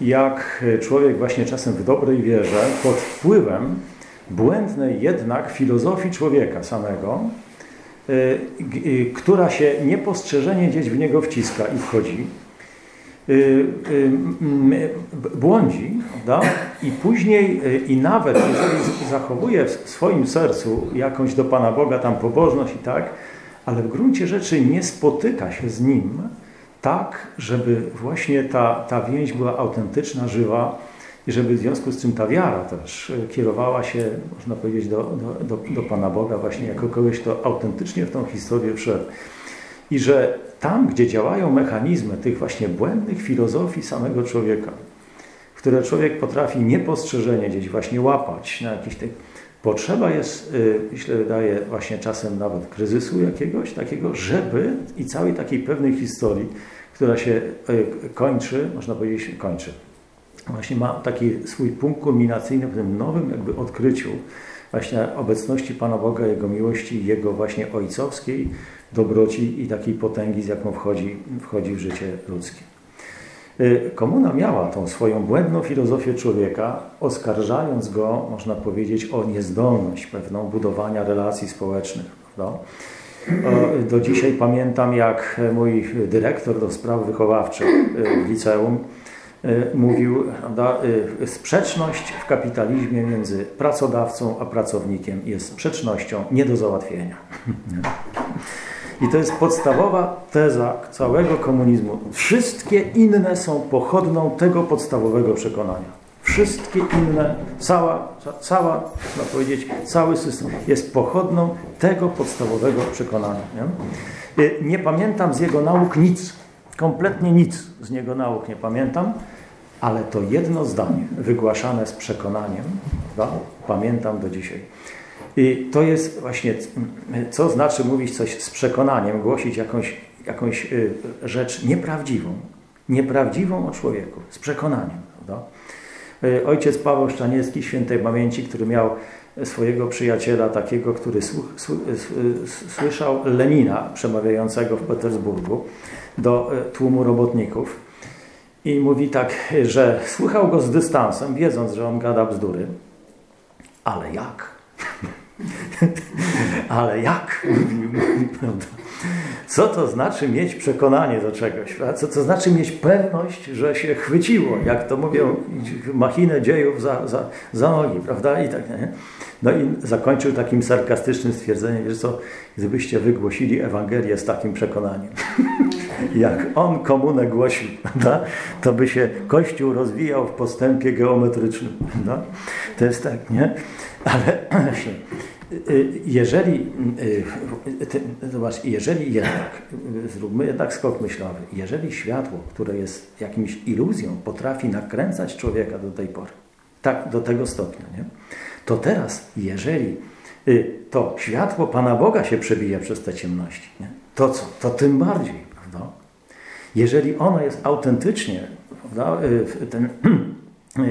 jak człowiek właśnie czasem w dobrej wierze, pod wpływem błędnej jednak filozofii człowieka samego, y, y, która się niepostrzeżenie gdzieś w niego wciska i wchodzi, y, błądzi, prawda? i później, i nawet jeżeli zachowuje w swoim sercu jakąś do Pana Boga tam pobożność i tak, ale w gruncie rzeczy nie spotyka się z Nim tak, żeby właśnie ta, ta więź była autentyczna, żywa, i żeby w związku z czym ta wiara też e, kierowała się, można powiedzieć, do, do, do, do Pana Boga właśnie jako kogoś, kto autentycznie w tą historię wszedł. I że tam, gdzie działają mechanizmy tych właśnie błędnych filozofii samego człowieka, które człowiek potrafi niepostrzeżenie gdzieś właśnie łapać na jakiś tych... Potrzeba jest, e, myślę, wydaje właśnie czasem nawet kryzysu jakiegoś takiego, żeby i całej takiej pewnej historii, która się e, kończy, można powiedzieć, kończy właśnie ma taki swój punkt kulminacyjny w tym nowym jakby odkryciu właśnie obecności Pana Boga, Jego miłości, Jego właśnie ojcowskiej dobroci i takiej potęgi, z jaką wchodzi, wchodzi w życie ludzkie. Y, komuna miała tą swoją błędną filozofię człowieka, oskarżając go, można powiedzieć, o niezdolność pewną budowania relacji społecznych. Prawda? Do dzisiaj pamiętam, jak mój dyrektor do spraw wychowawczych y, w liceum E, mówił, prawda, sprzeczność w kapitalizmie między pracodawcą a pracownikiem jest sprzecznością nie do załatwienia. I to jest podstawowa teza całego komunizmu. Wszystkie inne są pochodną tego podstawowego przekonania. Wszystkie inne, cała, cała można powiedzieć, cały system jest pochodną tego podstawowego przekonania. Nie? E, nie pamiętam z jego nauk nic Kompletnie nic z niego nauk nie pamiętam, ale to jedno zdanie wygłaszane z przekonaniem pamiętam do dzisiaj. I to jest właśnie, co znaczy mówić coś z przekonaniem, głosić jakąś, jakąś y, rzecz nieprawdziwą, nieprawdziwą o człowieku, z przekonaniem. Prawda? Y, ojciec Paweł Szczaniecki, świętej pamięci, który miał swojego przyjaciela, takiego, który słyszał Lenina przemawiającego w Petersburgu, do tłumu robotników i mówi tak, że słuchał go z dystansem, wiedząc, że on gada bzdury, ale jak? ale jak? Co to znaczy mieć przekonanie do czegoś? Co to znaczy mieć pewność, że się chwyciło, jak to mówią, machinę dziejów za, za, za nogi, prawda? I tak, nie? No i zakończył takim sarkastycznym stwierdzeniem, że co, gdybyście wygłosili Ewangelię z takim przekonaniem, jak on komunę głosił, prawda? to by się Kościół rozwijał w postępie geometrycznym. Prawda? To jest tak, nie? Ale jeżeli, y, zobacz, jeżeli jednak, zróbmy jednak skok myślowy, jeżeli światło, które jest jakimś iluzją, potrafi nakręcać człowieka do tej pory, tak do tego stopnia, nie? to teraz, jeżeli y, to światło Pana Boga się przebija przez te ciemności, nie? to co? To tym bardziej, prawda? Jeżeli ono jest autentycznie, prawda, ten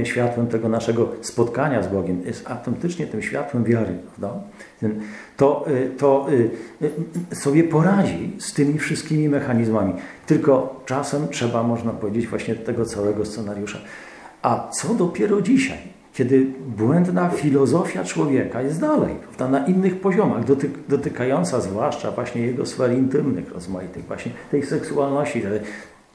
światłem tego naszego spotkania z Bogiem, jest autentycznie tym światłem wiary, prawda? to, y, to y, sobie poradzi z tymi wszystkimi mechanizmami. Tylko czasem trzeba, można powiedzieć, właśnie tego całego scenariusza. A co dopiero dzisiaj, kiedy błędna filozofia człowieka jest dalej, prawda, na innych poziomach, dotyk, dotykająca zwłaszcza właśnie jego sfer intymnych, rozmaitych, właśnie tej seksualności,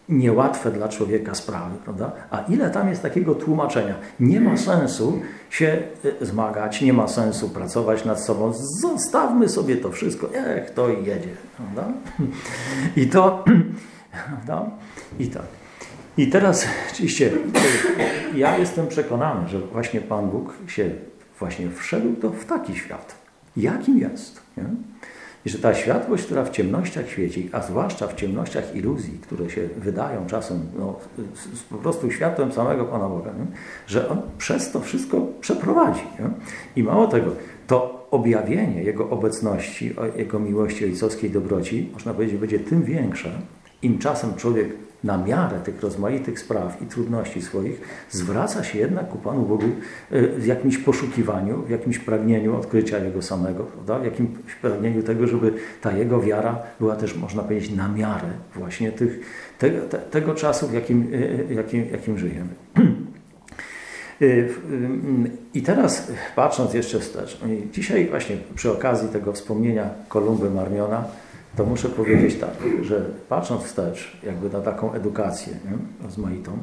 niełatwe dla człowieka sprawy, prawda? A ile tam jest takiego tłumaczenia? Nie ma sensu się y, zmagać, nie ma sensu pracować nad sobą. Zostawmy sobie to wszystko, jak to jedzie, prawda? I to, prawda? I tak. I teraz oczywiście ja jestem przekonany, że właśnie Pan Bóg się właśnie wszedł to w taki świat, jakim jest. Nie? I że ta światłość, która w ciemnościach świeci, a zwłaszcza w ciemnościach iluzji, które się wydają czasem no, z, z po prostu światłem samego Pana Boga, nie? że On przez to wszystko przeprowadzi. Nie? I mało tego, to objawienie Jego obecności, Jego miłości ojcowskiej dobroci, można powiedzieć, będzie tym większe, im czasem człowiek na miarę tych rozmaitych spraw i trudności swoich, zwraca się jednak ku Panu Bogu y, w jakimś poszukiwaniu, w jakimś pragnieniu odkrycia Jego samego, prawda? w jakimś pragnieniu tego, żeby ta Jego wiara była też, można powiedzieć, na miarę właśnie tych, te, te, tego czasu, w jakim, jakim, jakim żyjemy. I teraz patrząc jeszcze wstecz, dzisiaj właśnie przy okazji tego wspomnienia Kolumby Marmiona, to muszę powiedzieć tak, że patrząc wstecz, jakby na taką edukację nie, rozmaitą,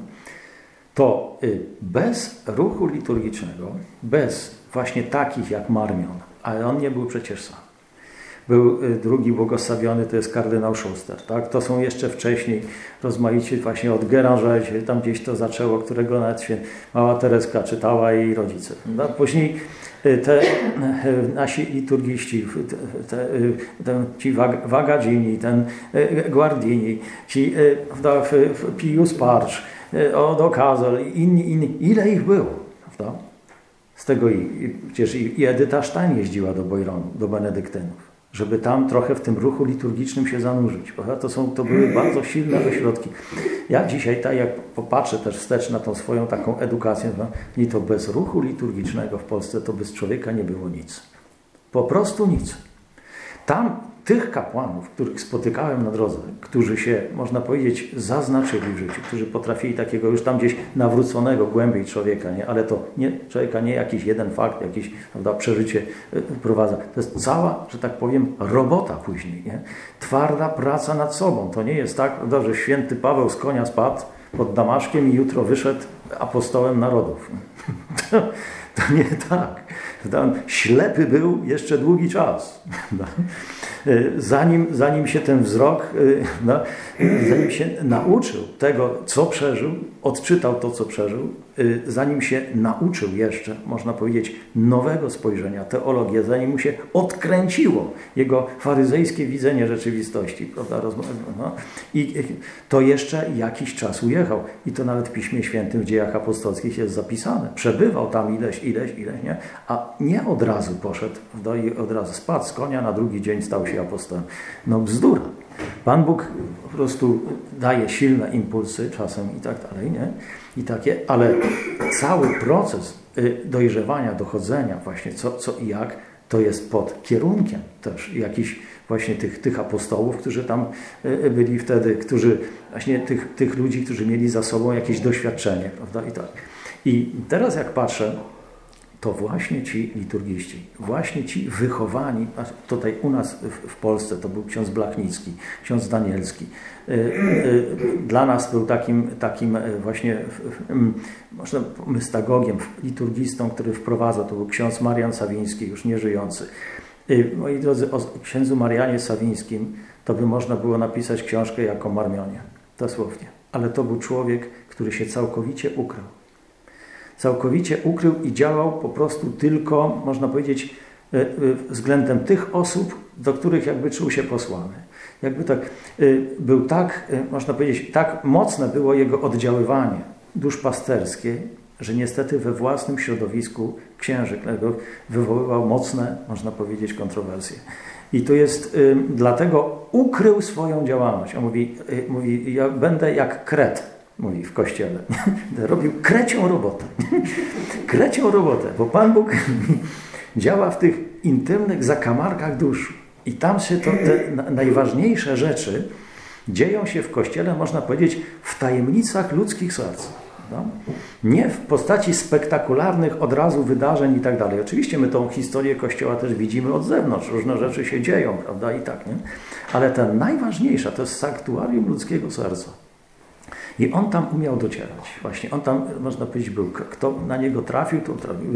to y, bez ruchu liturgicznego, bez właśnie takich jak Marmion, ale on nie był przecież sam. Był y, drugi błogosławiony, to jest kardynał Schuster. Tak? To są jeszcze wcześniej rozmaici właśnie od Geranger, tam gdzieś to zaczęło, którego nawet się mała Tereska czytała i rodzice. No, później Y, te y, nasi liturgiści, te, te, ci Wagadzini, ten Guardini, ci Pius Parcz, Odo Kazel, inni, inni, ile ich było, prawda? Z tego i, przecież i, i Edyta Stein jeździła do Bojronu, do Benedyktynów żeby tam trochę w tym ruchu liturgicznym się zanurzyć. To, są, to były bardzo silne ośrodki. Ja dzisiaj, tak jak popatrzę też wstecz na tą swoją taką edukację, i to bez ruchu liturgicznego w Polsce to bez człowieka nie było nic. Po prostu nic. Tam tych kapłanów, których spotykałem na drodze, którzy się, można powiedzieć, zaznaczyli w życiu, którzy potrafili takiego już tam gdzieś nawróconego głębiej człowieka, nie? ale to nie człowieka, nie jakiś jeden fakt, jakieś prawda, przeżycie y, wprowadza. To jest cała, że tak powiem, robota później. Nie? Twarda praca nad sobą. To nie jest tak, prawda, że święty Paweł z konia spadł pod Damaszkiem i jutro wyszedł apostołem narodów. To, to nie tak. Ślepy był jeszcze długi czas. E, zanim, zanim się ten wzrok, e, no, zanim się nauczył tego, co przeżył, odczytał to, co przeżył, y, zanim się nauczył jeszcze, można powiedzieć, nowego spojrzenia, teologię, zanim mu się odkręciło jego faryzejskie widzenie rzeczywistości, prawda? No. I to jeszcze jakiś czas ujechał. I to nawet w Piśmie Świętym w dziejach apostolskich jest zapisane. Przebywał tam ileś, ileś, ileś, nie? A nie od razu poszedł i od razu spadł z konia, na drugi dzień stał się apostołem. No bzdura. Pan Bóg po prostu daje silne impulsy czasem i tak dalej, nie? I takie, ale cały proces y, dojrzewania, dochodzenia właśnie co, co i jak, to jest pod kierunkiem też jakichś właśnie tych, tych apostołów, którzy tam y, byli wtedy, którzy właśnie tych, tych ludzi, którzy mieli za sobą jakieś doświadczenie, prawda? I tak. I teraz jak patrzę, to właśnie ci liturgiści, właśnie ci wychowani, tutaj u nas w Polsce to był ksiądz Blachnicki, ksiądz Danielski. Y, y, dla nas był takim, takim e, właśnie, można mystagogiem, liturgistą, który wprowadza, to był ksiądz Marian Sawiński, już nieżyjący. Y, moi drodzy, o księdzu Marianie Sawińskim to by można było napisać książkę jako Marmionie, dosłownie. Ale to był człowiek, który się całkowicie ukrył całkowicie ukrył i działał po prostu tylko, można powiedzieć, e, e, względem tych osób, do których jakby czuł się posłany. Jakby tak, e, był tak, można powiedzieć, tak mocne było jego oddziaływanie duszpasterskie, że niestety we własnym środowisku księży wywoływał mocne, można powiedzieć, kontrowersje. I to jest, dlatego ukrył swoją działalność. On mówi, mówi ja będę jak kret mówi w kościele. Robił krecią robotę. krecią robotę, bo Pan Bóg działa w tych intymnych zakamarkach duszy. I tam się to, te najważniejsze rzeczy dzieją się w kościele, można powiedzieć, w tajemnicach ludzkich serc. No? Nie w postaci spektakularnych od razu wydarzeń i tak dalej. Oczywiście my tą historię Kościoła też widzimy od zewnątrz, różne rzeczy się dzieją, prawda, i tak, nie? Ale ta najważniejsza to jest sanktuarium ludzkiego serca. I on tam umiał docierać. Właśnie on tam, można powiedzieć, był. Kto na niego trafił, to trafił.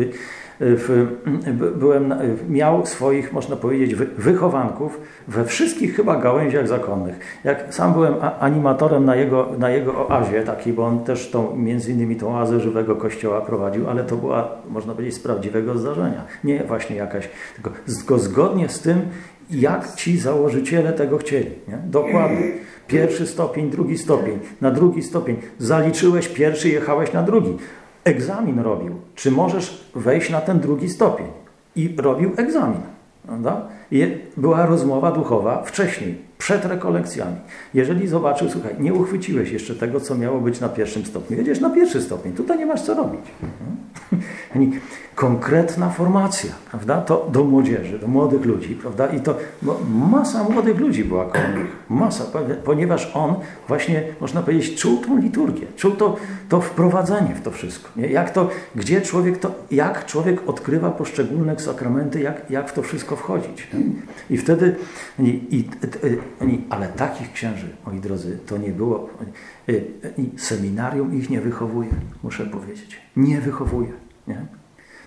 Byłem, miał swoich, można powiedzieć, wychowanków we wszystkich chyba gałęziach zakonnych. Jak sam byłem animatorem na jego, na jego oazie takiej, bo on też tą, między innymi tą oazę żywego kościoła prowadził, ale to była, można powiedzieć, z prawdziwego zdarzenia. Nie właśnie jakaś, tylko zgodnie z tym, jak ci założyciele tego chcieli. Nie? Dokładnie. Pierwszy stopień, drugi stopień, na drugi stopień. Zaliczyłeś pierwszy, jechałeś na drugi. Egzamin robił. Czy możesz wejść na ten drugi stopień? I robił egzamin. Prawda? I była rozmowa duchowa wcześniej, przed rekolekcjami. Jeżeli zobaczył, słuchaj, nie uchwyciłeś jeszcze tego, co miało być na pierwszym stopniu. Jedziesz na pierwszy stopień, tutaj nie masz co robić. Konkretna formacja, prawda? To do młodzieży, do młodych ludzi, prawda? I to masa młodych ludzi była koło nich. Masa, ponieważ on właśnie, można powiedzieć, czuł tą liturgię, czuł to, to wprowadzenie w to wszystko. Nie? Jak to, gdzie człowiek to, jak człowiek odkrywa poszczególne sakramenty, jak, jak w to wszystko wchodzić. Nie? I wtedy, i, i, i, ale takich księży, moi drodzy, to nie było. Seminarium ich nie wychowuje, muszę powiedzieć. Nie wychowuje. Nie?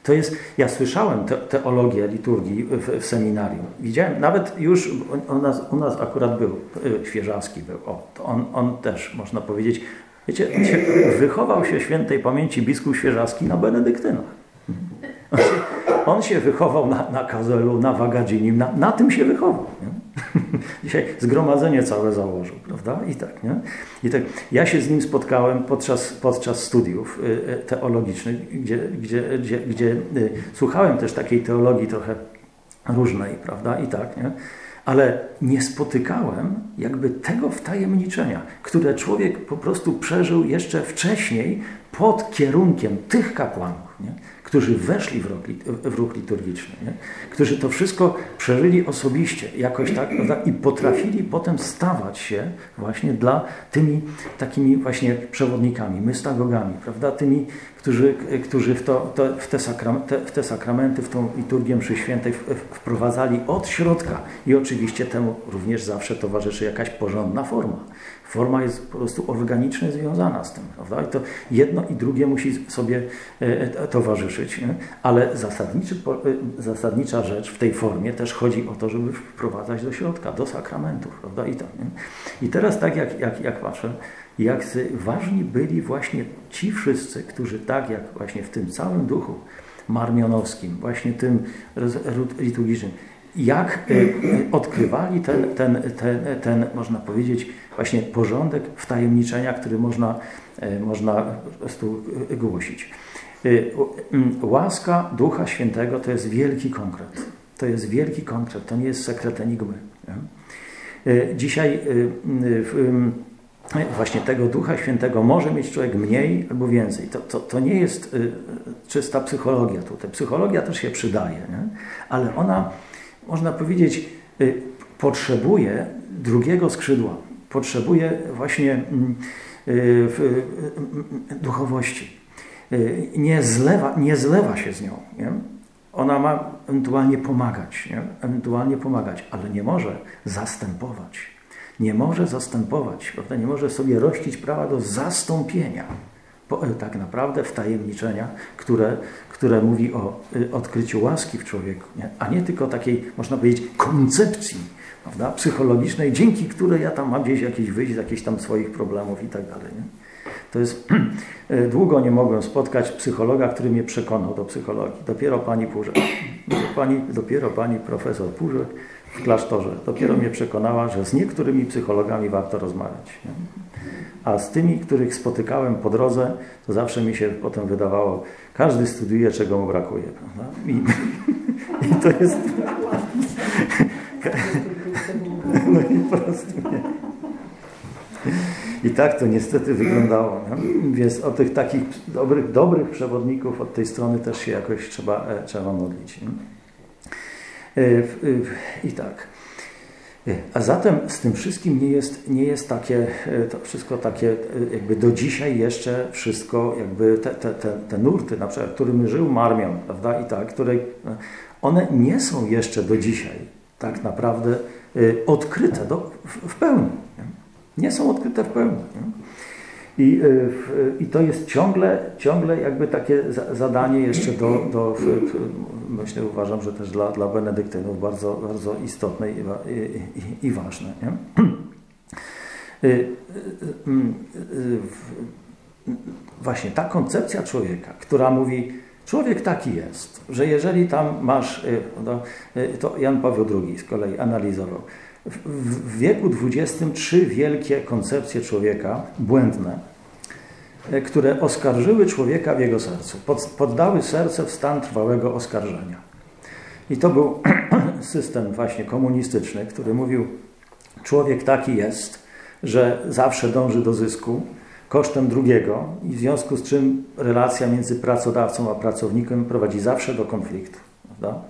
To jest, ja słyszałem te, teologię liturgii w, w, seminarium. Widziałem, nawet już u nas, u nas akurat był, y, Świeżawski był, o, on, on też, można powiedzieć, wiecie, wychował się świętej pamięci biskup Świeżawski na benedyktynach. On się, on się wychował na, na Kazelu, na Wagadzinim, na, na tym się wychował. Dzisiaj zgromadzenie całe założył, prawda? I tak, nie? I tak. Ja się z nim spotkałem podczas, podczas studiów y, y, teologicznych, gdzie, gdzie, gdzie, gdzie y, słuchałem też takiej teologii trochę różnej, prawda? I tak, nie? ale nie spotykałem jakby tego wtajemniczenia, które człowiek po prostu przeżył jeszcze wcześniej pod kierunkiem tych kapłanów. Nie? Którzy weszli w ruch, w ruch liturgiczny, nie? którzy to wszystko przeżyli osobiście, jakoś tak, prawda? i potrafili potem stawać się właśnie dla tymi takimi właśnie przewodnikami, mystagogami, prawda? tymi, którzy, którzy w, to, to, w, te sakramenty, w te sakramenty, w tą liturgię mszy świętej wprowadzali od środka i oczywiście temu również zawsze towarzyszy jakaś porządna forma. Forma jest po prostu organicznie związana z tym, prawda? I to jedno i drugie musi sobie e, e, towarzyszyć, ale e, zasadnicza rzecz w tej formie też chodzi o to, żeby wprowadzać do środka, do sakramentów, prawda? I, tak? I teraz tak jak, jak, jak patrzę, jak ważni byli właśnie ci wszyscy, którzy tak jak właśnie w tym całym duchu marmionowskim, właśnie tym liturgicznym, jak odkrywali ten, ten, ten, ten, można powiedzieć, właśnie porządek wtajemniczenia, który można, e, można po prostu głosić. E, łaska Ducha Świętego to jest wielki konkret. To jest wielki konkret, to nie jest sekret enigmy. E, dzisiaj właśnie tego Ducha Świętego może mieć człowiek mniej albo więcej. To, to, to nie jest czysta psychologia tutaj. Psychologia też się przydaje, nie? ale ona, można powiedzieć, potrzebuje drugiego skrzydła potrzebuje właśnie mm, y, duchowości. Y, nie zlewa, nie zlewa się z nią. Nie? Ona ma ewentualnie pomagać, nie? ewentualnie pomagać, ale nie może zastępować. Nie może zastępować, prawda? nie może sobie rościć prawa do zastąpienia e, tak naprawdę wtajemniczenia, które, które mówi o y, odkryciu łaski w człowieku, nie? a nie tylko takiej, można powiedzieć, koncepcji prawda, psychologicznej, dzięki której ja tam mam gdzieś jakieś wyjść z jakichś tam swoich problemów i tak dalej. Nie? To jest, długo nie mogłem spotkać psychologa, który mnie przekonał do psychologii. Dopiero pani Purzek, pani, dopiero pani profesor Purzek w klasztorze, dopiero mnie przekonała, że z niektórymi psychologami warto rozmawiać. Nie? A z tymi, których spotykałem po drodze, to zawsze mi się potem wydawało, każdy studiuje, czego mu brakuje. I, i to jest... No i po prostu nie. I tak to niestety wyglądało. Więc o tych takich dobrych, dobrych przewodników od tej strony też się jakoś trzeba, e, trzeba modlić. E, I tak. E, a zatem z tym wszystkim nie jest, nie jest takie, to wszystko takie, jakby do dzisiaj jeszcze wszystko, jakby te, te, te, te nurty, na przykład, którymi żył Marmion, prawda, i tak, które, one nie są jeszcze do dzisiaj tak naprawdę odkryte do, w, w pełni. Nie? nie? są odkryte w pełni. Nie? I, y, I to jest ciągle, ciągle jakby takie zadanie jeszcze do, do myślę, uważam, że też dla, dla benedyktynów bardzo, bardzo istotne i, i, i ważne. Nie? Y, właśnie ta koncepcja człowieka, która mówi, Człowiek taki jest, że jeżeli tam masz, y, no, y, to Jan Paweł II z kolei analizował, w wieku XX trzy wielkie koncepcje człowieka, błędne, y, które oskarżyły człowieka w jego sercu, poddały serce w stan trwałego oskarżenia. I to był system właśnie komunistyczny, który mówił, człowiek taki jest, że zawsze dąży do zysku kosztem drugiego i w związku z czym relacja między pracodawcą a pracownikiem prowadzi zawsze do konfliktu. Prawda?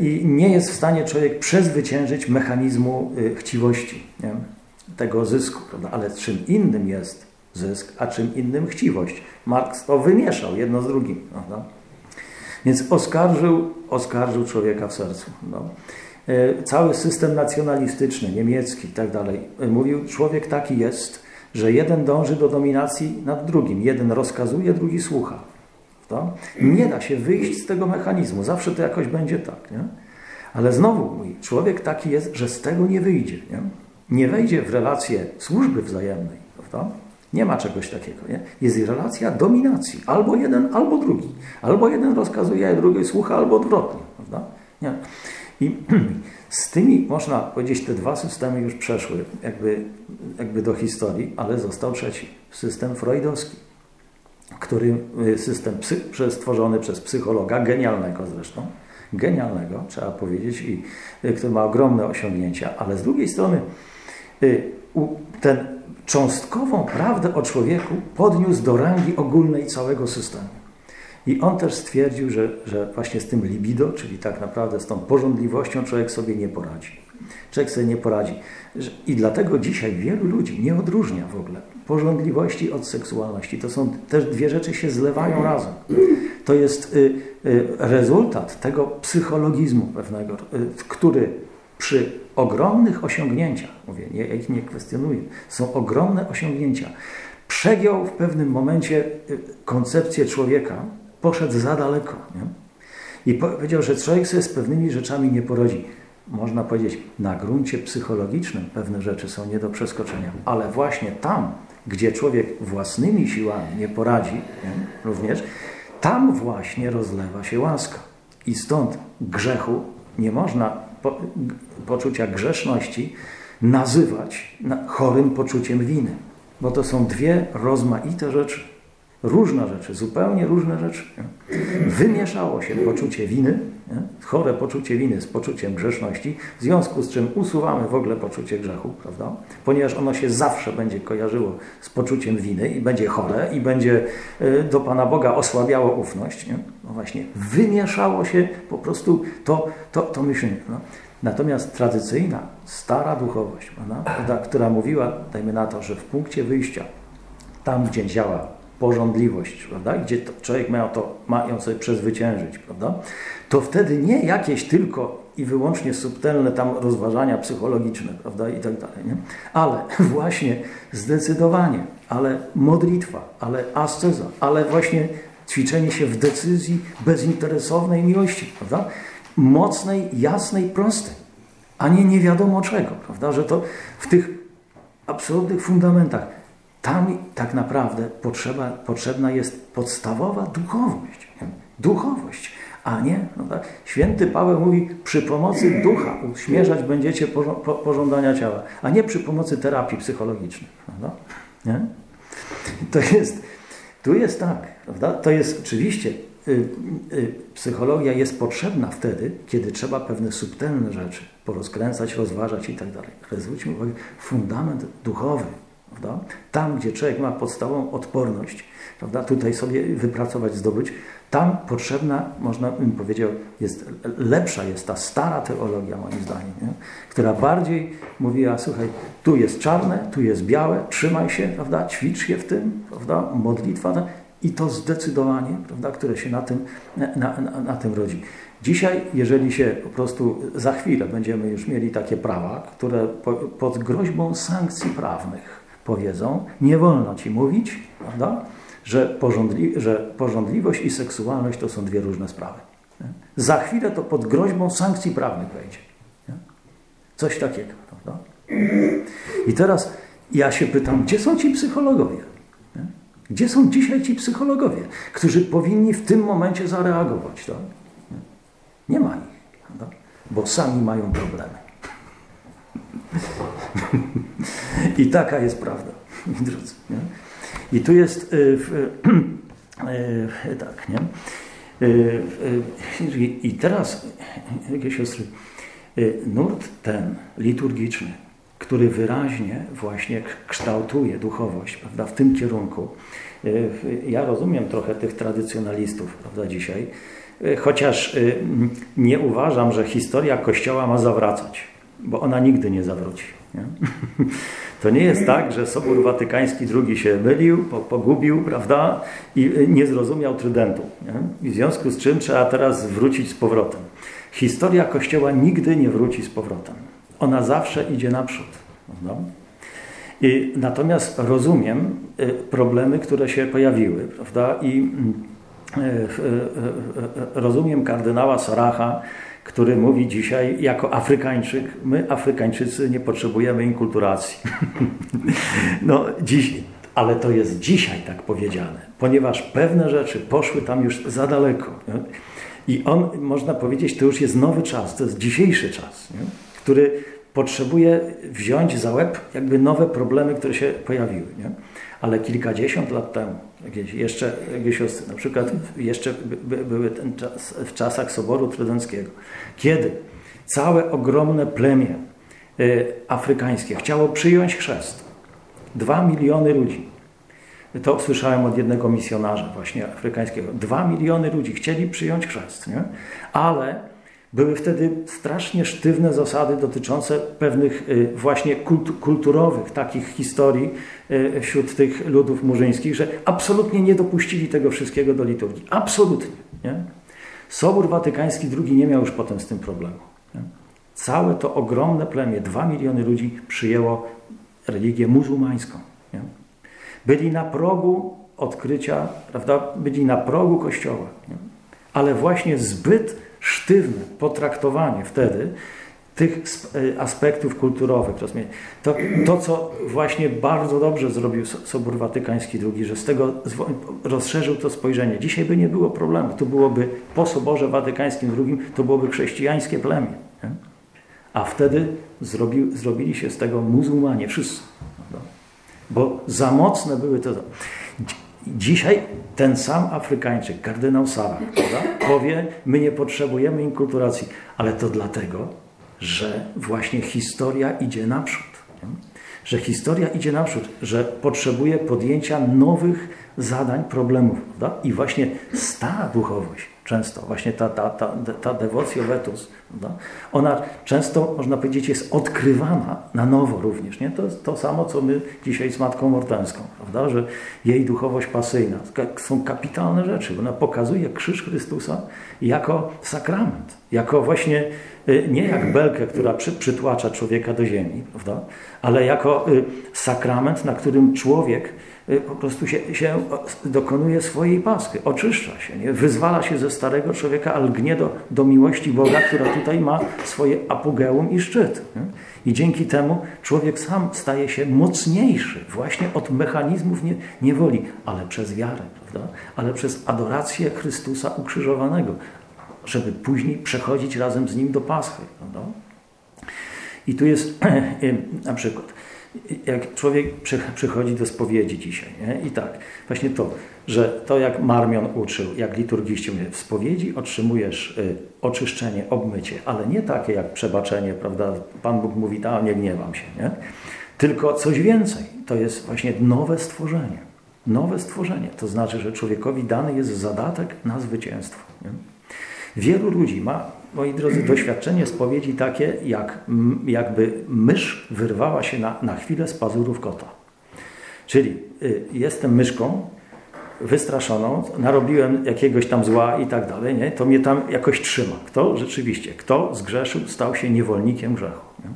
I nie jest w stanie człowiek przezwyciężyć mechanizmu y, chciwości, nie? tego zysku. Prawda? Ale czym innym jest zysk, a czym innym chciwość. Marx to wymieszał jedno z drugim. Prawda? Więc oskarżył, oskarżył człowieka w sercu. No. E, cały system nacjonalistyczny, niemiecki i tak dalej, e, mówił, człowiek taki jest, że jeden dąży do dominacji nad drugim. Jeden rozkazuje, drugi słucha. To? Nie da się wyjść z tego mechanizmu. Zawsze to jakoś będzie tak. Nie? Ale znowu mówi, człowiek taki jest, że z tego nie wyjdzie. Nie, nie wejdzie w relację służby wzajemnej. Prawda? Nie ma czegoś takiego. Nie? Jest relacja dominacji. Albo jeden, albo drugi. Albo jeden rozkazuje, a drugi słucha, albo odwrotnie. Prawda? Nie. I z tymi, można powiedzieć, te dwa systemy już przeszły jakby, jakby do historii, ale został trzeci. System freudowski, który y, system stworzony przez psychologa, genialnego zresztą, genialnego, trzeba powiedzieć, i y, który ma ogromne osiągnięcia, ale z drugiej strony y, ten cząstkową prawdę o człowieku podniósł do rangi ogólnej całego systemu. I on też stwierdził, że, że właśnie z tym libido, czyli tak naprawdę z tą porządliwością człowiek sobie nie poradzi. Człowiek sobie nie poradzi. I dlatego dzisiaj wielu ludzi nie odróżnia w ogóle porządliwości od seksualności. To są też dwie rzeczy się zlewają razem. To jest y, y, rezultat tego psychologizmu pewnego, y, który przy ogromnych osiągnięciach, mówię, nie, ja ich nie kwestionuję, są ogromne osiągnięcia. Przegiął w pewnym momencie y, koncepcję człowieka, poszedł za daleko. Nie? I powiedział, że człowiek sobie z pewnymi rzeczami nie porodzi. Można powiedzieć, na gruncie psychologicznym pewne rzeczy są nie do przeskoczenia, ale właśnie tam, gdzie człowiek własnymi siłami nie poradzi, nie? również, tam właśnie rozlewa się łaska. I stąd grzechu nie można po, poczucia grzeszności nazywać chorym poczuciem winy. Bo to są dwie rozmaite rzeczy. Różne rzeczy, zupełnie różne rzeczy. Wymieszało się poczucie winy, chore poczucie winy z poczuciem grzeszności, w związku z czym usuwamy w ogóle poczucie grzechu, prawda? Ponieważ ono się zawsze będzie kojarzyło z poczuciem winy i będzie chore i będzie e, do Pana Boga osłabiało ufność. Nie? No właśnie, wymieszało się po prostu to, to, to myślenie. No. Natomiast tradycyjna, stara duchowość, prawda? która mówiła, dajmy na to, że w punkcie wyjścia, tam gdzie działa porządliwość, prawda? gdzie człowiek ma, to, ma ją sobie przezwyciężyć, prawda? to wtedy nie jakieś tylko i wyłącznie subtelne tam rozważania psychologiczne prawda? i tak dalej, nie? ale właśnie zdecydowanie, ale modlitwa, ale asceza, ale właśnie ćwiczenie się w decyzji bezinteresownej miłości, prawda? mocnej, jasnej, prostej, a nie nie wiadomo czego, prawda? że to w tych absolutnych fundamentach tam tak naprawdę potrzeba, potrzebna jest podstawowa duchowość. Duchowość, a nie, no tak, święty Paweł mówi, przy pomocy ducha uśmierzać będziecie pożądania ciała, a nie przy pomocy terapii psychologicznej. Prawda? Nie? To jest, tu jest tak, prawda? To jest oczywiście, y, y, psychologia jest potrzebna wtedy, kiedy trzeba pewne subtelne rzeczy porozkręcać, rozważać i tak dalej. Ale zwróćmy uwagę, fundament duchowy Prawda? Tam, gdzie człowiek ma podstawową odporność, prawda? tutaj sobie wypracować, zdobyć, tam potrzebna, można bym powiedział, jest, lepsza jest ta stara teologia, moim zdaniem, nie? która bardziej mówiła, słuchaj, tu jest czarne, tu jest białe, trzymaj się, prawda? ćwicz się w tym, prawda? modlitwa, no, i to zdecydowanie, prawda? które się na tym, na, na, na tym rodzi. Dzisiaj, jeżeli się po prostu za chwilę będziemy już mieli takie prawa, które po, pod groźbą sankcji prawnych powiedzą, nie wolno ci mówić, prawda, że, porządli, że porządliwość i seksualność to są dwie różne sprawy. Nie? Za chwilę to pod groźbą sankcji prawnych wejdzie. Nie? Coś takiego, prawda? I teraz ja się pytam, gdzie są ci psychologowie? Nie? Gdzie są dzisiaj ci psychologowie, którzy powinni w tym momencie zareagować? Tak? Nie ma ich, prawda? bo sami mają problemy. I taka jest prawda, drodzy. Nie? I tu jest y, y, y, tak, nie? I teraz, jakie siostry, nurt ten liturgiczny, który wyraźnie właśnie kształtuje duchowość prawda, w tym kierunku. Ja rozumiem trochę tych tradycjonalistów prawda, dzisiaj, chociaż nie uważam, że historia Kościoła ma zawracać, bo ona nigdy nie zawróci. Nie? To nie jest tak, że Sobór Watykański II się mylił, pogubił, prawda, i nie zrozumiał trydentu. Nie? I w związku z czym trzeba teraz wrócić z powrotem. Historia Kościoła nigdy nie wróci z powrotem. Ona zawsze idzie naprzód. Prawda? I, natomiast rozumiem y, problemy, które się pojawiły, prawda? I mm, y, y, rozumiem kardynała Saracha, który mówi dzisiaj jako Afrykańczyk, my Afrykańczycy nie potrzebujemy inkulturacji. no dziś, ale to jest dzisiaj tak powiedziane, ponieważ pewne rzeczy poszły tam już za daleko. Nie? I on, można powiedzieć, to już jest nowy czas, to jest dzisiejszy czas, nie? który potrzebuje wziąć za łeb jakby nowe problemy, które się pojawiły. Nie? Ale kilkadziesiąt lat temu, jeszcze jakieś, na przykład jeszcze były czas, w czasach Soboru Trydenckiego, kiedy całe ogromne plemię y, afrykańskie chciało przyjąć chrzest. Dwa miliony ludzi. To słyszałem od jednego misjonarza właśnie afrykańskiego. Dwa miliony ludzi chcieli przyjąć chrzest, nie? ale były wtedy strasznie sztywne zasady dotyczące pewnych y, właśnie kulturowych takich historii y, wśród tych ludów murzyńskich, że absolutnie nie dopuścili tego wszystkiego do liturgii. Absolutnie. Nie? Sobór Watykański II nie miał już potem z tym problemu. Nie? Całe to ogromne plemię, dwa miliony ludzi przyjęło religię muzułmańską. Nie? Byli na progu odkrycia, prawda? byli na progu kościoła. Ale właśnie zbyt sztywne potraktowanie wtedy tych e, aspektów kulturowych. To, to, co właśnie bardzo dobrze zrobił Sobór Watykański II, że z tego rozszerzył to spojrzenie. Dzisiaj by nie było problemu. Tu byłoby po Soborze Watykańskim II, to byłoby chrześcijańskie plemię. A wtedy zrobił, zrobili się z tego muzułmanie, wszyscy. Bo za mocne były to. Dzisiaj ten sam Afrykańczyk, kardynał Sara, powie, my nie potrzebujemy inkulturacji, ale to dlatego, że właśnie historia idzie naprzód. Nie? Że historia idzie naprzód, że potrzebuje podjęcia nowych zadań, problemów. Prawda? I właśnie stara duchowość często, właśnie ta, ta, ta, ta devocio vetus, ona często, można powiedzieć, jest odkrywana na nowo również. Nie? To jest to samo, co my dzisiaj z Matką Mortenską, prawda? że jej duchowość pasyjna są kapitalne rzeczy. Ona pokazuje krzyż Chrystusa jako sakrament, jako właśnie nie jak belkę, która przy, przytłacza człowieka do ziemi, prawda? ale jako y, sakrament, na którym człowiek Y, po prostu się, się dokonuje swojej paski, oczyszcza się, nie? wyzwala się ze starego człowieka, ale gnie do, do miłości Boga, która tutaj ma swoje apogeum i szczyt. Nie? I dzięki temu człowiek sam staje się mocniejszy właśnie od mechanizmów nie, niewoli, ale przez wiarę, prawda? ale przez adorację Chrystusa ukrzyżowanego, żeby później przechodzić razem z Nim do Paschy. Prawda? I tu jest na przykład jak człowiek przychodzi do spowiedzi dzisiaj. Nie? I tak, właśnie to, że to jak Marmion uczył, jak liturgiści w spowiedzi otrzymujesz y, oczyszczenie, obmycie, ale nie takie jak przebaczenie, prawda? Pan Bóg mówi, a nie gniewam się, nie? Tylko coś więcej. To jest właśnie nowe stworzenie. Nowe stworzenie. To znaczy, że człowiekowi dany jest zadatek na zwycięstwo. Nie? Wielu ludzi ma moi drodzy, doświadczenie spowiedzi takie, jak, jakby mysz wyrwała się na, na chwilę z pazurów kota. Czyli y, jestem myszką, wystraszoną, narobiłem jakiegoś tam zła i tak dalej, nie? to mnie tam jakoś trzyma. Kto rzeczywiście, kto zgrzeszył, stał się niewolnikiem grzechu. Nie?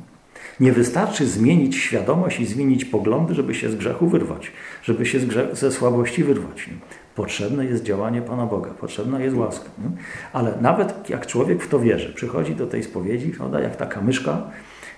Nie wystarczy zmienić świadomość i zmienić poglądy, żeby się z grzechu wyrwać, żeby się ze słabości wyrwać. Nie? Potrzebne jest działanie Pana Boga, potrzebna jest łaska. Nie? Ale nawet jak człowiek w to wierzy, przychodzi do tej spowiedzi, prawda, jak taka myszka,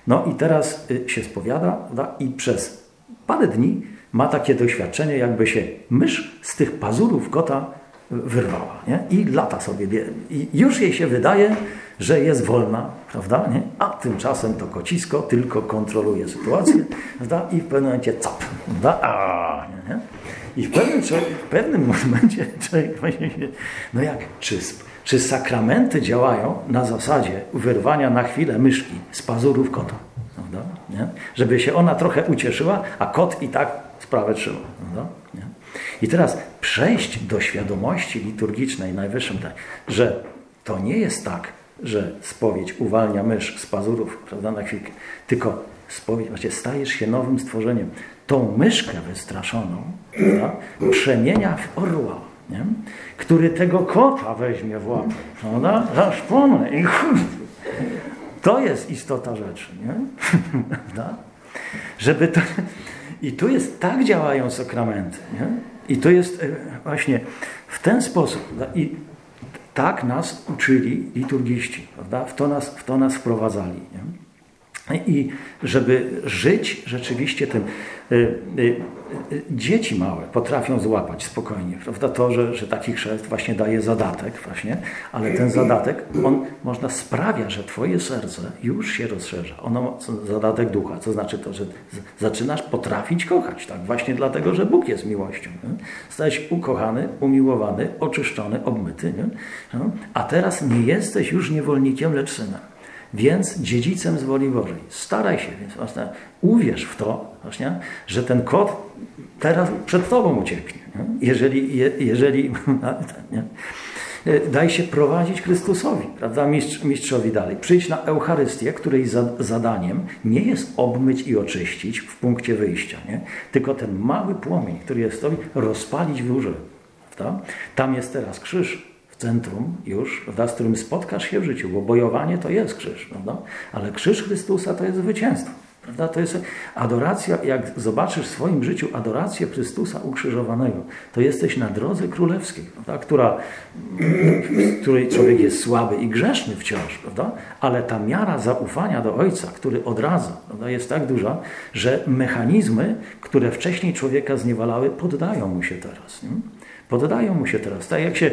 no i teraz y, się spowiada prawda, i przez parę dni ma takie doświadczenie, jakby się mysz z tych pazurów kota wyrwała nie? i lata sobie. I już jej się wydaje, że jest wolna, prawda? Nie? A tymczasem to kocisko tylko kontroluje sytuację prawda? i w pewnym momencie cap. Prawda? A, nie? I w pewnym, w pewnym momencie człowiek właśnie się, no jak, czy, czy sakramenty działają na zasadzie wyrwania na chwilę myszki z pazurów kota? Prawda? Nie? Żeby się ona trochę ucieszyła, a kot i tak sprawę trzymał. Nie? I teraz przejść do świadomości liturgicznej najwyższym, tak, że to nie jest tak, że spowiedź uwalnia mysz z pazurów prawda, na chwilkę, tylko właśnie stajesz się nowym stworzeniem. Tą myszkę wystraszoną prawda, przemienia w orła, nie? który tego kota weźmie w łapę, prawda, zaszponę i to jest istota rzeczy, nie? Żeby to... I tu jest, tak działają sakramenty, nie? I to jest e, właśnie w ten sposób. I tak nas uczyli liturgiści, prawda? W to nas, w to nas wprowadzali. Nie? I żeby żyć rzeczywiście tym. Y, y, y, dzieci małe potrafią złapać spokojnie, prawda? To, że, że taki chrzest właśnie daje zadatek, właśnie, ale ten zadatek, on można sprawia, że Twoje serce już się rozszerza. Ono zadatek ducha, co znaczy to, że zaczynasz potrafić kochać, tak? Właśnie dlatego, że Bóg jest miłością. Nie? Stajesz ukochany, umiłowany, oczyszczony, obmyty, nie? No, a teraz nie jesteś już niewolnikiem, lecz synem więc dziedzicem z woli Bożej. Staraj się, więc właśnie uwierz w to, właśnie, że ten kot teraz przed Tobą ucieknie. Nie? Jeżeli, je, jeżeli nie? daj się prowadzić Chrystusowi, prawda, Mistrz, mistrzowi dalej. Przyjdź na Eucharystię, której zadaniem nie jest obmyć i oczyścić w punkcie wyjścia, nie? tylko ten mały płomień, który jest Tobie, rozpalić w górze. Prawda? Tam jest teraz krzyż, w centrum już, prawda, z którym spotkasz się w życiu, bo bojowanie to jest krzyż, prawda? ale krzyż Chrystusa to jest zwycięstwo. Prawda? To jest adoracja, jak zobaczysz w swoim życiu adorację Chrystusa ukrzyżowanego, to jesteś na drodze królewskiej, prawda? Która, w której człowiek jest słaby i grzeszny wciąż, prawda? ale ta miara zaufania do Ojca, który odradza, prawda? jest tak duża, że mechanizmy, które wcześniej człowieka zniewalały, poddają mu się teraz. Nie? Poddają mu się teraz. Tak jak się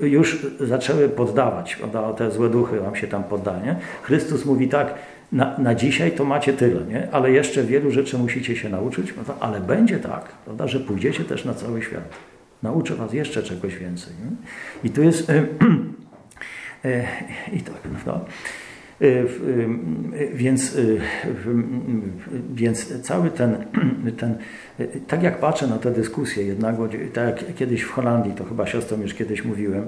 już zaczęły poddawać, prawda? te złe duchy wam się tam poddają. Nie? Chrystus mówi tak, na, na dzisiaj to macie tyle, nie? ale jeszcze wielu rzeczy musicie się nauczyć, prawda? ale będzie tak, prawda? że pójdziecie też na cały świat. Nauczę was jeszcze czegoś więcej. Nie? I tu jest... E, I tak, prawda? Y, y, więc, y, więc cały ten, ten, tak jak patrzę na tę dyskusję, jednak, tak jak kiedyś w Holandii, to chyba siostrą już kiedyś mówiłem,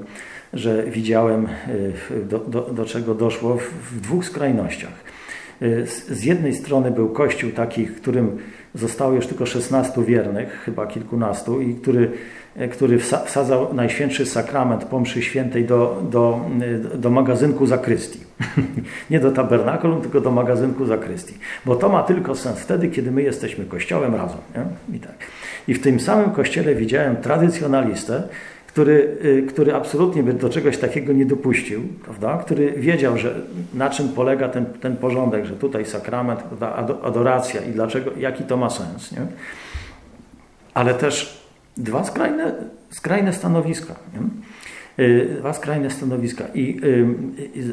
że widziałem do, do, do czego doszło w, w dwóch skrajnościach. Z jednej strony był kościół taki, którym zostało już tylko 16 wiernych, chyba kilkunastu, i który który wsadzał Najświętszy Sakrament po mszy świętej do, do, e, do magazynku zakrystii. Nie do tabernakulum, tylko do magazynku zakrystii. Bo to ma tylko sens wtedy, kiedy my jesteśmy kościołem razem. Nie? I, tak. I w tym samym kościele widziałem tradycjonalistę, który, e, który absolutnie by do czegoś takiego nie dopuścił, prawda? który wiedział, że na czym polega ten, ten porządek, że tutaj sakrament, prawda? adoracja i dlaczego, jaki to ma sens. Nie? Ale też dwa skrajne, skrajne stanowiska. Nie? Y, dwa skrajne stanowiska. I,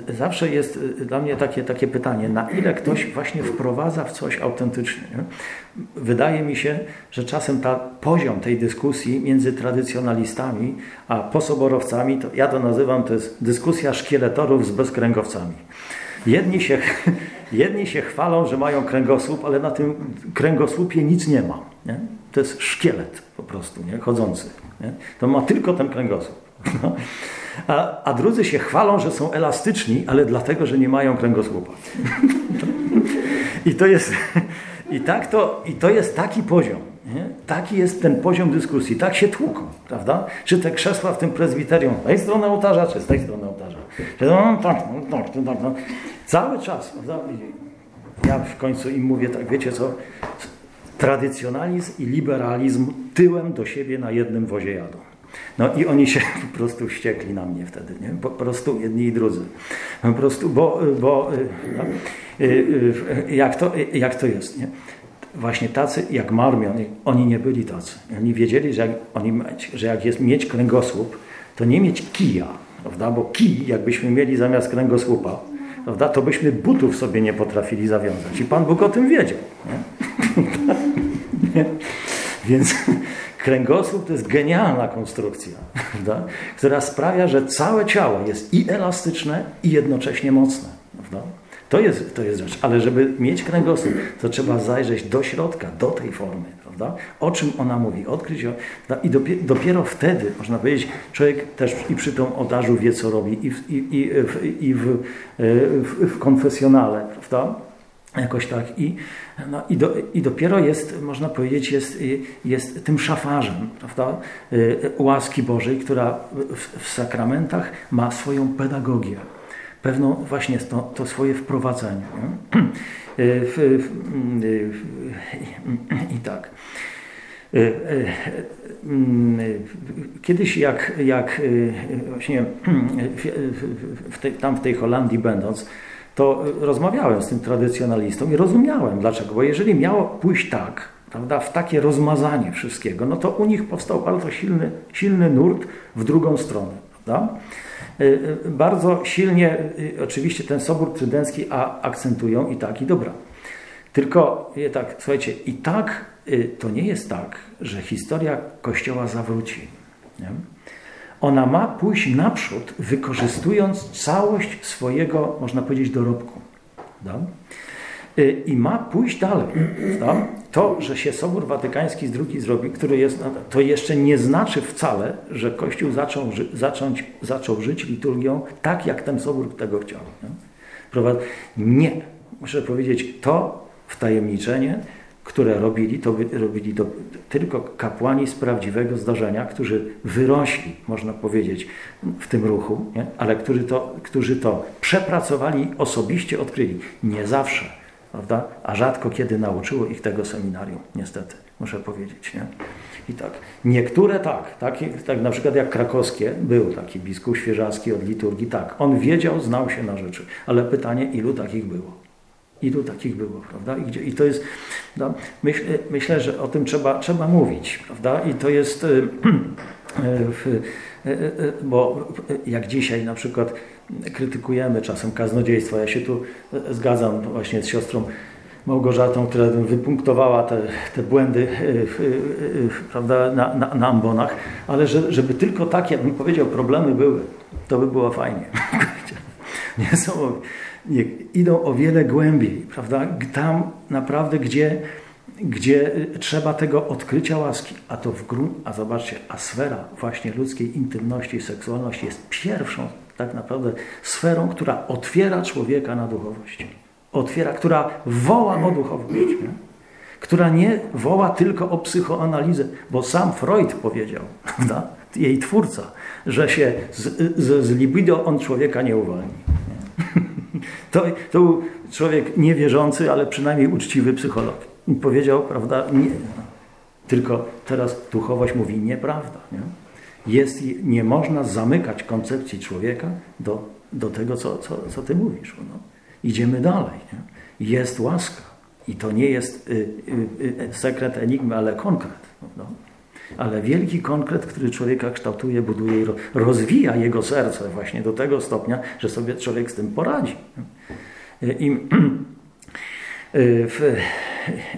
y, zawsze jest y, dla mnie takie, takie pytanie, na ile ktoś właśnie wprowadza w coś autentycznie. Nie? Wydaje mi się, że czasem ta poziom tej dyskusji między tradycjonalistami a posoborowcami, to ja to nazywam, to jest dyskusja szkieletorów z bezkręgowcami. Jedni się, jedni się chwalą, że mają kręgosłup, ale na tym kręgosłupie nic nie ma. Nie? To jest szkielet po prostu, nie? chodzący. Nie? To ma tylko ten kręgosłup. No. A, a drudzy się chwalą, że są elastyczni, ale dlatego, że nie mają kręgosłupa. I to jest, i tak to, i to jest taki poziom. Nie? Taki jest ten poziom dyskusji. Tak się tłuką, prawda? Czy te krzesła w tym prezbiterium z tej strony ołtarza, czy z tej strony ołtarza. No, tak, no, tak, tak, no. Cały czas, prawda? Ja w końcu im mówię tak, wiecie co, tradycjonalizm i liberalizm tyłem do siebie na jednym wozie jadą. No i oni się po prostu wściekli na mnie wtedy, nie? Po prostu jedni i drudzy. Po prostu, bo, bo no, jak, to, jak to jest, nie? Właśnie tacy jak Marmion, oni nie byli tacy. Oni wiedzieli, że jak, oni, że jak jest mieć kręgosłup, to nie mieć kija, prawda? Bo kij, jakbyśmy mieli zamiast kręgosłupa, prawda? to byśmy butów sobie nie potrafili zawiązać. I Pan Bóg o tym wiedział. Nie? Więc kręgosłup to jest genialna konstrukcja, prawda? która sprawia, że całe ciało jest i elastyczne, i jednocześnie mocne. Prawda? To jest, to jest rzecz. Ale żeby mieć kręgosłup, to trzeba zajrzeć do środka, do tej formy. Prawda? O czym ona mówi? Odkryć ją. I dopiero, dopiero wtedy, można powiedzieć, człowiek też i przy tym ołtarzu wie, co robi i w, i, i, w, i w, w, w konfesjonale. Prawda? Jakoś tak. I, no, i, do, I dopiero jest, można powiedzieć, jest, jest tym szafarzem prawda? łaski Bożej, która w, w sakramentach ma swoją pedagogię pewną właśnie to, to swoje wprowadzenie. I tak. Kiedyś jak, jak właśnie w tam w tej Holandii będąc, to rozmawiałem z tym tradycjonalistą i rozumiałem dlaczego. Bo jeżeli miało pójść tak, prawda, w takie rozmazanie wszystkiego, no to u nich powstał bardzo silny, silny nurt w drugą stronę. Prawda? Y, y, bardzo silnie y, oczywiście ten Sobór Trydencki akcentują i tak, i dobra. Tylko tak, słuchajcie, i tak to nie jest tak, że historia Kościoła zawróci. Nie? Ona ma pójść naprzód, wykorzystując całość swojego, można powiedzieć, dorobku. Da? I ma pójść dalej. Da? To, że się Sobór Watykański drugi zrobi, który jest, to jeszcze nie znaczy wcale, że Kościół zaczął, zacząć, zaczął żyć liturgią tak, jak ten Sobór tego chciał. Nie. Muszę powiedzieć, to wtajemniczenie, które robili, to robili to tylko kapłani z prawdziwego zdarzenia, którzy wyrośli, można powiedzieć, w tym ruchu, nie? ale którzy to, którzy to przepracowali, osobiście odkryli. Nie zawsze prawda? A rzadko kiedy nauczyło ich tego seminarium, niestety, muszę powiedzieć. Nie? I tak, niektóre tak, tak, tak na przykład jak krakowskie, był taki biskup świeżacki od liturgii, tak, on wiedział, znał się na rzeczy, ale pytanie, ilu takich było? Ilu takich było, prawda? I, gdzie, i to jest, no, myśl, myślę, że o tym trzeba, trzeba mówić, prawda? I to jest, bo jak dzisiaj na przykład krytykujemy czasem kaznodziejstwo. Ja się tu zgadzam właśnie z siostrą Małgorzatą, która wypunktowała te, te błędy prawda, na, na, na, ambonach, ale że, żeby tylko takie, bym powiedział, problemy były, to by było fajnie. nie są, nie, idą o wiele głębiej, prawda? Tam naprawdę, gdzie, gdzie trzeba tego odkrycia łaski, a to w gruncie, a zobaczcie, a sfera właśnie ludzkiej intymności i seksualności jest pierwszą tak naprawdę sferą, która otwiera człowieka na duchowość. Otwiera, która woła o duchowość. Nie? Która nie woła tylko o psychoanalizę, bo sam Freud powiedział, prawda? jej twórca, że się z, z, z libido on człowieka nie uwolni. Nie? To, to był człowiek niewierzący, ale przynajmniej uczciwy psycholog. I powiedział, prawda, nie. Tylko teraz duchowość mówi nieprawda. Nie? jest, nie można zamykać koncepcji człowieka do, do tego, co, co, co ty mówisz. No. Idziemy dalej. Nie? Jest łaska. I to nie jest y, y, y, sekret enigmy, ale konkret. Ale wielki konkret, który człowieka kształtuje, buduje i rozwija jego serce właśnie do tego stopnia, że sobie człowiek z tym poradzi. I, w,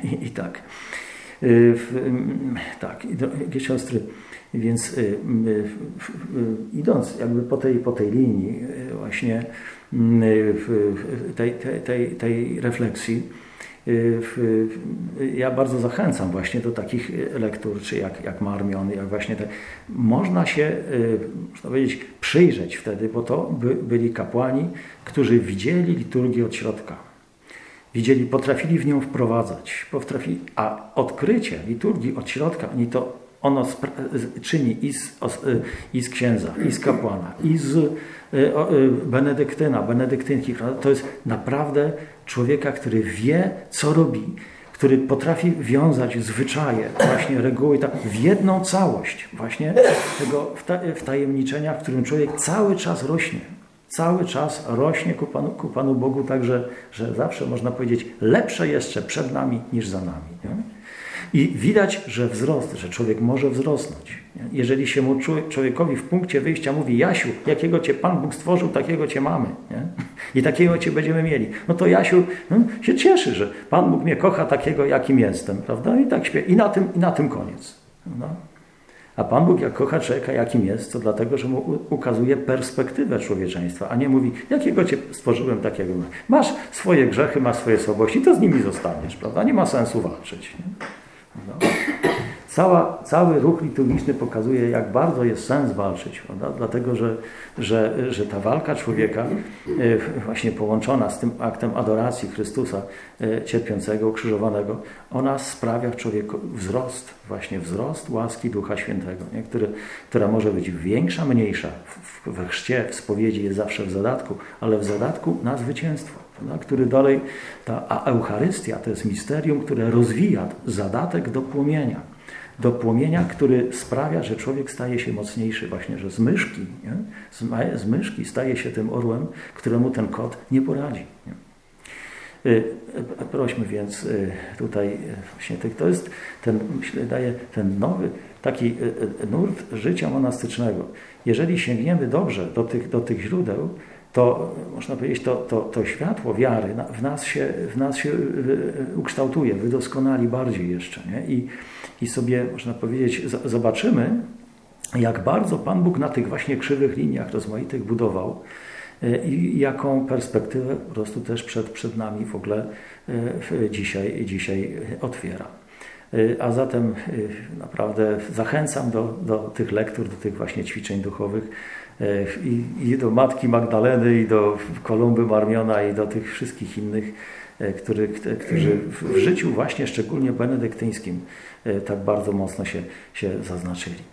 i, i tak. W, tak, drogie siostry, więc y, y, idąc jakby po tej, po tej linii y, właśnie tej, tej, tej refleksji, ja bardzo zachęcam właśnie do takich lektur, czy jak, jak Marmion, jak właśnie te. Można się, można powiedzieć, przyjrzeć wtedy, bo to by, byli kapłani, którzy widzieli liturgię od środka. Widzieli, potrafili w nią wprowadzać, potrafili, a odkrycie liturgii od środka, oni to ono czyni i z, i z księdza, i z kapłana, i z benedyktyna, benedyktynki. To jest naprawdę człowieka, który wie, co robi, który potrafi wiązać zwyczaje, właśnie reguły tak, w jedną całość właśnie tego wtajemniczenia, w którym człowiek cały czas rośnie. Cały czas rośnie ku Panu, ku Panu Bogu, także że zawsze można powiedzieć, lepsze jeszcze przed nami niż za nami. Nie? I widać, że wzrost, że człowiek może wzrosnąć. Jeżeli się mu człowiekowi w punkcie wyjścia mówi Jasiu, jakiego Cię Pan Bóg stworzył, takiego Cię mamy. Nie? I takiego Cię będziemy mieli. No to Jasiu no, się cieszy, że Pan Bóg mnie kocha takiego, jakim jestem, prawda? I tak śpiewa. I na tym, i na tym koniec. No. A Pan Bóg jak kocha człowieka, jakim jest, to dlatego, że mu ukazuje perspektywę człowieczeństwa, a nie mówi, jakiego Cię stworzyłem, takiego. Masz swoje grzechy, masz swoje słabości, to z nimi zostaniesz, prawda? Nie ma sensu walczyć. No. Cała, cały ruch liturgiczny pokazuje, jak bardzo jest sens walczyć, prawda? dlatego że, że, że ta walka człowieka, e, właśnie połączona z tym aktem adoracji Chrystusa e, cierpiącego, ukrzyżowanego, ona sprawia w człowieku wzrost, właśnie wzrost łaski Ducha Świętego, nie? Który, która może być większa, mniejsza. We chrzcie, w spowiedzi jest zawsze w zadatku, ale w zadatku na zwycięstwo, który dalej, ta a Eucharystia to jest misterium, które rozwija zadatek do płomienia do płomienia, który sprawia, że człowiek staje się mocniejszy, właśnie, że z myszki, nie? Z, myszki staje się tym orłem, któremu ten kot nie poradzi. Nie? Y, prośmy więc y, tutaj, y, właśnie to jest ten, myślę, daje ten nowy taki nurt życia monastycznego. Jeżeli sięgniemy dobrze do tych, do tych źródeł, to można powiedzieć, to, to, to światło wiary w nas się, w nas się ukształtuje, wydoskonali bardziej jeszcze. Nie? I, I sobie, można powiedzieć, zobaczymy, jak bardzo Pan Bóg na tych właśnie krzywych liniach rozmaitych budował e, i jaką perspektywę po prostu też przed, przed nami w ogóle e, dzisiaj, dzisiaj otwiera. E, a zatem naprawdę zachęcam do, do tych lektur, do tych właśnie ćwiczeń duchowych i, i do Matki Magdaleny, i do Kolumby Marmiona, i do tych wszystkich innych, który, którzy w życiu właśnie szczególnie benedyktyńskim tak bardzo mocno się, się zaznaczyli.